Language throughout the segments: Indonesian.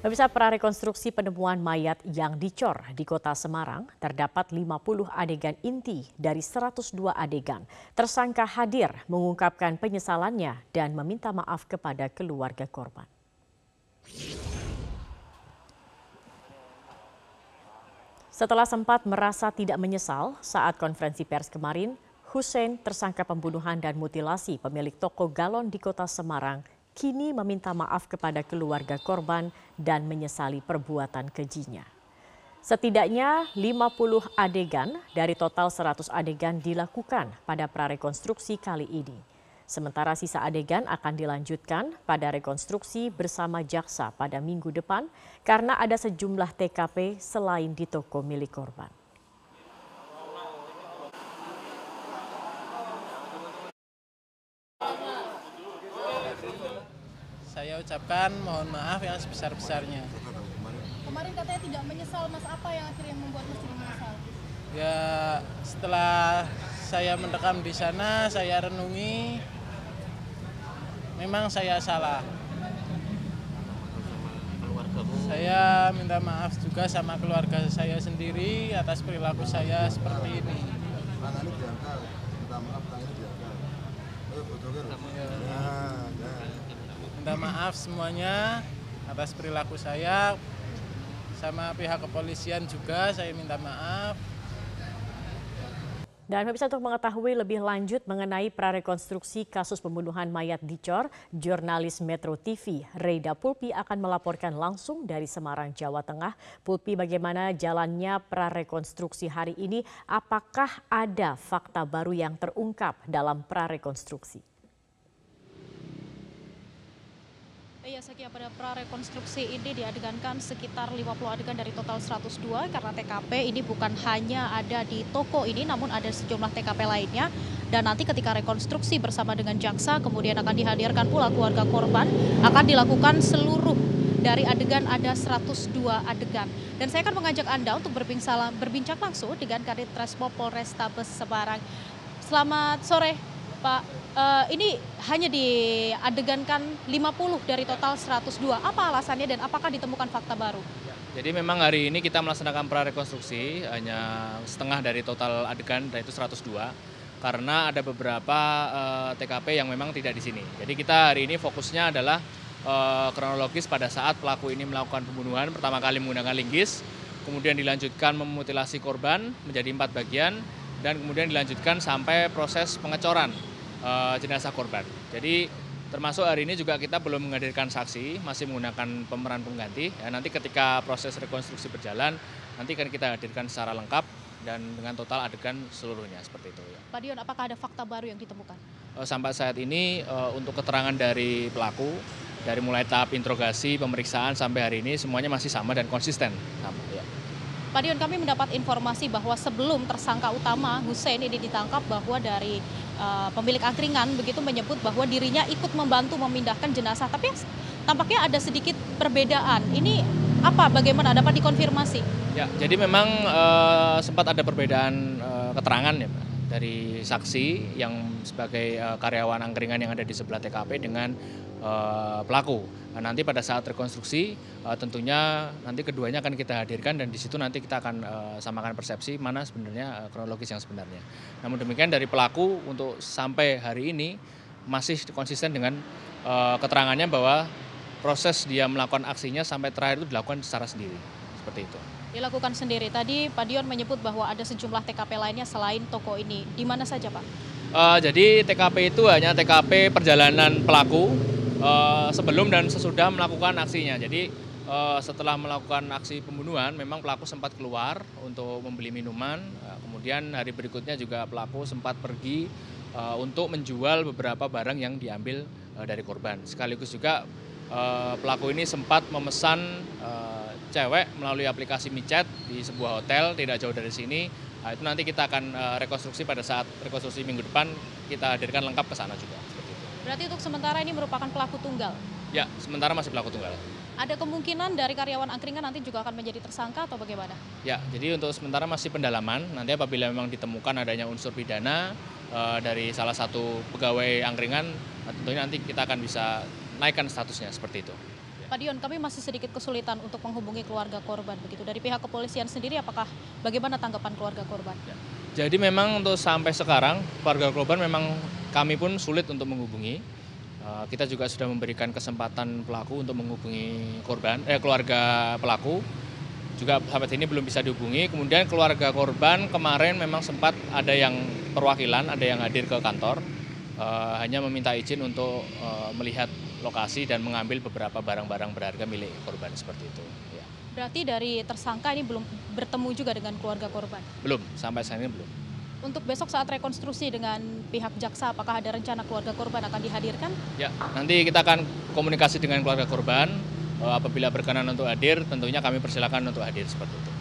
Pemirsa prarekonstruksi penemuan mayat yang dicor di kota Semarang terdapat 50 adegan inti dari 102 adegan. Tersangka hadir mengungkapkan penyesalannya dan meminta maaf kepada keluarga korban. Setelah sempat merasa tidak menyesal saat konferensi pers kemarin, Hussein tersangka pembunuhan dan mutilasi pemilik toko galon di kota Semarang kini meminta maaf kepada keluarga korban dan menyesali perbuatan kejinya. Setidaknya 50 adegan dari total 100 adegan dilakukan pada prarekonstruksi kali ini. Sementara sisa adegan akan dilanjutkan pada rekonstruksi bersama jaksa pada minggu depan karena ada sejumlah TKP selain di toko milik korban. Saya ucapkan mohon maaf yang sebesar-besarnya. Kemarin katanya tidak menyesal, Mas. Apa yang akhirnya membuat Mas tidak menyesal? Ya setelah saya mendekam di sana, saya renungi, memang saya salah. Saya minta maaf juga sama keluarga saya sendiri atas perilaku saya seperti ini. tangannya diangkat minta maaf tangannya diangkat ayo fotokan Ya. Minta maaf semuanya atas perilaku saya. Sama pihak kepolisian juga saya minta maaf. Dan pemirsa untuk mengetahui lebih lanjut mengenai prarekonstruksi kasus pembunuhan mayat Dicor, jurnalis Metro TV Reida Pulpi akan melaporkan langsung dari Semarang, Jawa Tengah. Pulpi bagaimana jalannya prarekonstruksi hari ini? Apakah ada fakta baru yang terungkap dalam prarekonstruksi? Iya, Sekia pada prarekonstruksi ini diadegankan sekitar 50 adegan dari total 102 karena TKP ini bukan hanya ada di toko ini namun ada sejumlah TKP lainnya. Dan nanti ketika rekonstruksi bersama dengan jaksa kemudian akan dihadirkan pula keluarga korban akan dilakukan seluruh dari adegan ada 102 adegan. Dan saya akan mengajak Anda untuk berbincang, langsung dengan Kadit Reskrim Polrestabes Semarang. Selamat sore Pak. Eh, ini hanya diadegankan 50 dari total 102. Apa alasannya dan apakah ditemukan fakta baru? Jadi memang hari ini kita melaksanakan prarekonstruksi hanya setengah dari total adegan dan itu 102 karena ada beberapa eh, TKP yang memang tidak di sini. Jadi kita hari ini fokusnya adalah eh, kronologis pada saat pelaku ini melakukan pembunuhan pertama kali menggunakan linggis, kemudian dilanjutkan memutilasi korban menjadi empat bagian dan kemudian dilanjutkan sampai proses pengecoran eh, jenazah korban. Jadi Termasuk hari ini juga kita belum menghadirkan saksi, masih menggunakan pemeran pengganti. Ya, nanti ketika proses rekonstruksi berjalan, nanti akan kita hadirkan secara lengkap dan dengan total adegan seluruhnya seperti itu. Ya. Pak Dion, apakah ada fakta baru yang ditemukan? Eh, Sampai saat ini eh, untuk keterangan dari pelaku, dari mulai tahap interogasi, pemeriksaan sampai hari ini semuanya masih sama dan konsisten. Sama, ya. Pak Dion, kami mendapat informasi bahwa sebelum tersangka utama Hussein ini ditangkap bahwa dari uh, pemilik angkringan begitu menyebut bahwa dirinya ikut membantu memindahkan jenazah. Tapi tampaknya ada sedikit perbedaan. Ini apa? Bagaimana dapat dikonfirmasi? Ya, jadi memang eh, sempat ada perbedaan eh, keterangan ya dari saksi yang sebagai eh, karyawan angkringan yang ada di sebelah TKP dengan eh, pelaku. Nah, nanti pada saat rekonstruksi eh, tentunya nanti keduanya akan kita hadirkan dan di situ nanti kita akan eh, samakan persepsi mana sebenarnya eh, kronologis yang sebenarnya. Namun demikian dari pelaku untuk sampai hari ini masih konsisten dengan eh, keterangannya bahwa proses dia melakukan aksinya sampai terakhir itu dilakukan secara sendiri. Seperti itu. Dilakukan sendiri. Tadi Pak Dion menyebut bahwa ada sejumlah TKP lainnya selain toko ini. Di mana saja Pak? Eh, jadi TKP itu hanya TKP perjalanan pelaku eh, sebelum dan sesudah melakukan aksinya. Jadi eh, setelah melakukan aksi pembunuhan, memang pelaku sempat keluar untuk membeli minuman. Eh, kemudian hari berikutnya juga pelaku sempat pergi eh, untuk menjual beberapa barang yang diambil eh, dari korban. Sekaligus juga eh, pelaku ini sempat memesan eh, cewek melalui aplikasi micet di sebuah hotel tidak jauh dari sini. Nah, itu nanti kita akan rekonstruksi pada saat rekonstruksi minggu depan kita hadirkan lengkap ke sana juga. Berarti untuk sementara ini merupakan pelaku tunggal. Ya, sementara masih pelaku tunggal. Ada kemungkinan dari karyawan angkringan nanti juga akan menjadi tersangka atau bagaimana? Ya, jadi untuk sementara masih pendalaman. Nanti apabila memang ditemukan adanya unsur pidana eh, dari salah satu pegawai angkringan, nah, tentunya nanti kita akan bisa naikkan statusnya seperti itu. Pak Dion, kami masih sedikit kesulitan untuk menghubungi keluarga korban begitu. Dari pihak kepolisian sendiri apakah bagaimana tanggapan keluarga korban? Jadi memang untuk sampai sekarang keluarga korban memang kami pun sulit untuk menghubungi. Eh, Kita juga sudah memberikan kesempatan pelaku untuk menghubungi korban, eh, keluarga pelaku. Juga sampai ini belum bisa dihubungi. Kemudian keluarga korban kemarin memang sempat ada yang perwakilan, ada yang hadir ke kantor, eh, hanya meminta izin untuk eh, melihat lokasi dan mengambil beberapa barang-barang berharga milik korban seperti itu. Ya. Berarti dari tersangka ini belum bertemu juga dengan keluarga korban. Belum, sampai saat ini belum. Untuk besok saat rekonstruksi dengan pihak jaksa, apakah ada rencana keluarga korban akan dihadirkan? Ya, nanti kita akan komunikasi dengan keluarga korban. Eh, Apabila berkenan untuk hadir, tentunya kami persilakan untuk hadir seperti itu.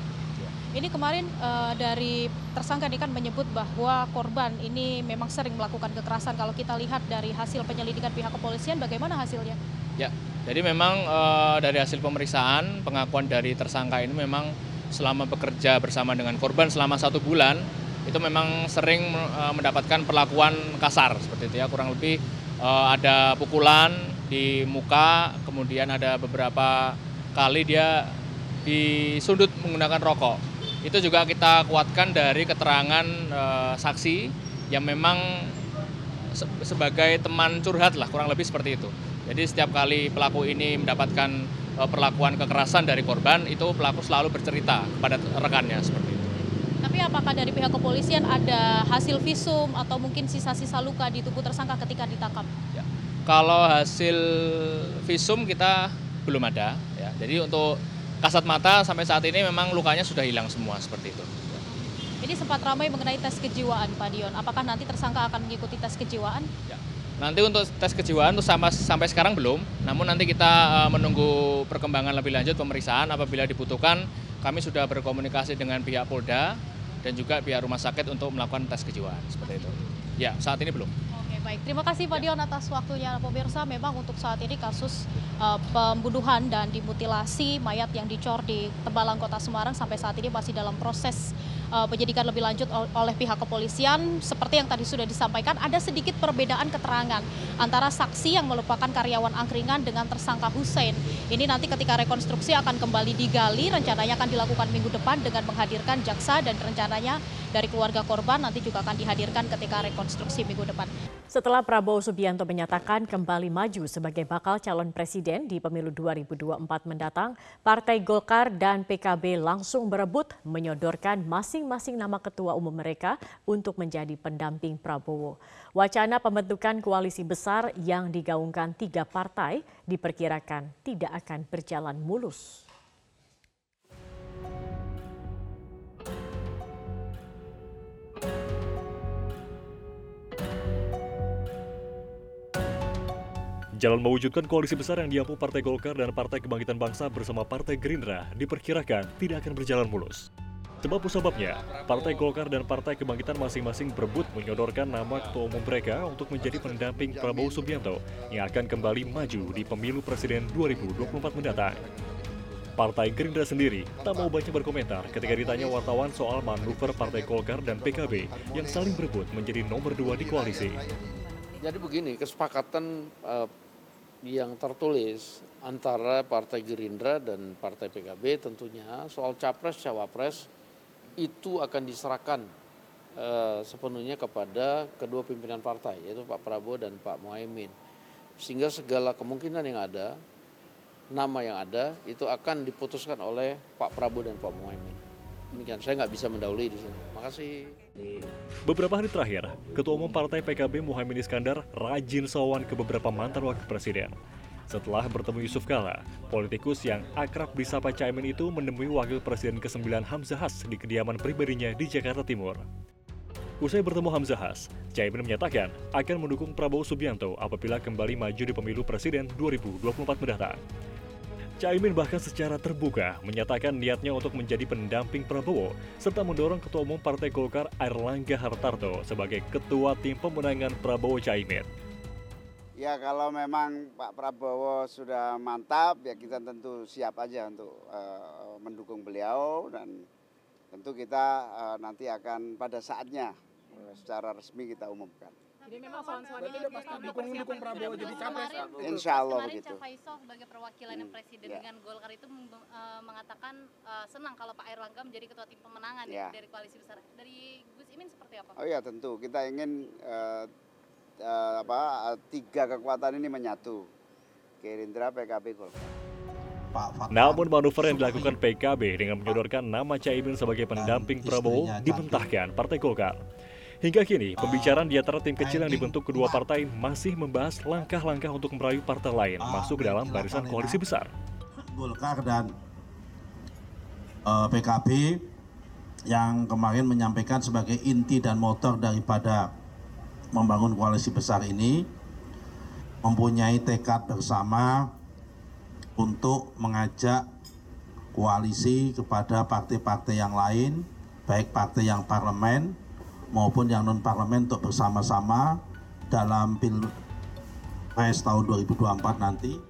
Ini kemarin eh, dari tersangka ini kan menyebut bahwa korban ini memang sering melakukan kekerasan. Kalau kita lihat dari hasil penyelidikan pihak kepolisian, bagaimana hasilnya? Ya, jadi memang eh, dari hasil pemeriksaan pengakuan dari tersangka ini memang selama bekerja bersama dengan korban selama satu bulan itu memang sering eh, mendapatkan perlakuan kasar seperti itu ya kurang lebih eh, ada pukulan di muka kemudian ada beberapa kali dia disundut menggunakan rokok itu juga kita kuatkan dari keterangan eh, saksi yang memang se- sebagai teman curhat lah kurang lebih seperti itu. Jadi setiap kali pelaku ini mendapatkan perlakuan kekerasan dari korban itu pelaku selalu bercerita kepada rekannya seperti. Tapi apakah dari pihak kepolisian ada hasil visum atau mungkin sisa-sisa luka di tubuh tersangka ketika ditangkap? Ya. Kalau hasil visum kita belum ada ya. Jadi untuk kasat mata sampai saat ini memang lukanya sudah hilang semua seperti itu. Ini sempat ramai mengenai tes kejiwaan, Pak Dion. Apakah nanti tersangka akan mengikuti tes kejiwaan? Nanti untuk tes kejiwaan untuk sama, sampai sekarang belum, namun nanti kita eh, menunggu perkembangan lebih lanjut pemeriksaan apabila dibutuhkan kami sudah berkomunikasi dengan pihak Polda dan juga pihak rumah sakit untuk melakukan tes kejiwaan seperti itu. Ya, saat ini belum. Oke, baik. Terima kasih Pak Dion atas waktunya. Pemirsa, memang untuk saat ini kasus eh, pembunuhan dan dimutilasi mayat yang dicor di Tembalang Kota Semarang sampai saat ini masih dalam proses eh, penyidikan lebih lanjut ol- oleh pihak kepolisian. Seperti yang tadi sudah disampaikan, ada sedikit perbedaan keterangan antara saksi yang merupakan karyawan angkringan dengan tersangka Hussein. Ini nanti ketika rekonstruksi akan kembali digali, rencananya akan dilakukan minggu depan dengan menghadirkan jaksa dan rencananya dari keluarga korban nanti juga akan dihadirkan ketika rekonstruksi minggu depan. Setelah Prabowo Subianto menyatakan kembali maju sebagai bakal calon presiden di pemilu 2024 mendatang, Partai Golkar dan PKB langsung berebut menyodorkan masing-masing nama ketua umum mereka untuk menjadi pendamping Prabowo. Wacana pembentukan koalisi besar yang digaungkan tiga partai diperkirakan tidak akan berjalan mulus. Jalan mewujudkan koalisi besar yang diampu Partai Golkar dan Partai Kebangkitan Bangsa bersama Partai Gerindra diperkirakan tidak akan berjalan mulus. Sebab sebabnya, Partai Golkar dan Partai Kebangkitan masing-masing berebut menyodorkan nama ketua umum mereka untuk menjadi pendamping Prabowo Subianto yang akan kembali maju di pemilu presiden 2024 mendatang. Partai Gerindra sendiri tak mau banyak berkomentar ketika ditanya wartawan soal manuver Partai Golkar dan PKB yang saling berebut menjadi nomor dua di koalisi. Jadi begini, kesepakatan eh, yang tertulis antara Partai Gerindra dan Partai PKB tentunya soal capres cawapres itu akan diserahkan eh, sepenuhnya kepada kedua pimpinan partai yaitu Pak Prabowo dan Pak Muhaimin sehingga segala kemungkinan yang ada nama yang ada itu akan diputuskan oleh Pak Prabowo dan Pak Muhaimin demikian saya nggak bisa mendahului di sini. Makasih Beberapa hari terakhir, Ketua Umum Partai PKB Muhaimin Iskandar rajin sowan ke beberapa mantan wakil presiden. Setelah bertemu Yusuf Kala, politikus yang akrab disapa Caimin itu menemui Wakil Presiden ke-9 Hamzah Has di kediaman pribadinya di Jakarta Timur. Usai bertemu Hamzah Has, Caimin menyatakan akan mendukung Prabowo Subianto apabila kembali maju di pemilu presiden 2024 mendatang. Caimin bahkan secara terbuka menyatakan niatnya untuk menjadi pendamping Prabowo serta mendorong Ketua Umum Partai Golkar Airlangga Hartarto sebagai Ketua Tim Pemenangan Prabowo Caimin. Ya kalau memang Pak Prabowo sudah mantap ya kita tentu siap aja untuk eh, mendukung beliau dan tentu kita eh, nanti akan pada saatnya eh, secara resmi kita umumkan. Jadi memang soal-soal ini pasti dukung dukung Prabowo jadi capres. Insya Allah kemarin begitu. Cak Faiso sebagai perwakilan Hmm, presiden ya. dengan Golkar itu eh, mengatakan eh, senang kalau Pak Erlangga menjadi ketua tim pemenangan Ya. dari koalisi besar. Dari Gus Imin seperti apa? Oh iya tentu kita ingin eh, eh, apa eh, tiga kekuatan ini menyatu. Gerindra, PKB, Golkar. Namun manuver yang dilakukan PKB dengan menyodorkan nama Caimin sebagai pendamping Prabowo dimentahkan Partai Golkar. Hingga kini, pembicaraan di antara tim kecil yang dibentuk kedua partai masih membahas langkah-langkah untuk merayu partai lain masuk ke dalam barisan koalisi besar. Golkar dan eh, PKB yang kemarin menyampaikan sebagai inti dan motor daripada membangun koalisi besar ini mempunyai tekad bersama untuk mengajak koalisi kepada partai-partai yang lain, baik partai yang parlemen maupun yang non parlemen untuk bersama-sama dalam pilpres tahun 2024 nanti.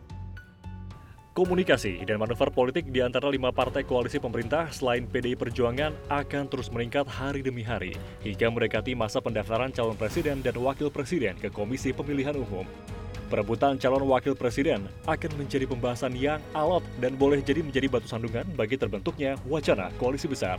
Komunikasi dan manuver politik di antara lima partai koalisi pemerintah selain PDI Perjuangan akan terus meningkat hari demi hari hingga mendekati masa pendaftaran calon presiden dan wakil presiden ke Komisi Pemilihan Umum. Perebutan calon wakil presiden akan menjadi pembahasan yang alot dan boleh jadi menjadi batu sandungan bagi terbentuknya wacana koalisi besar.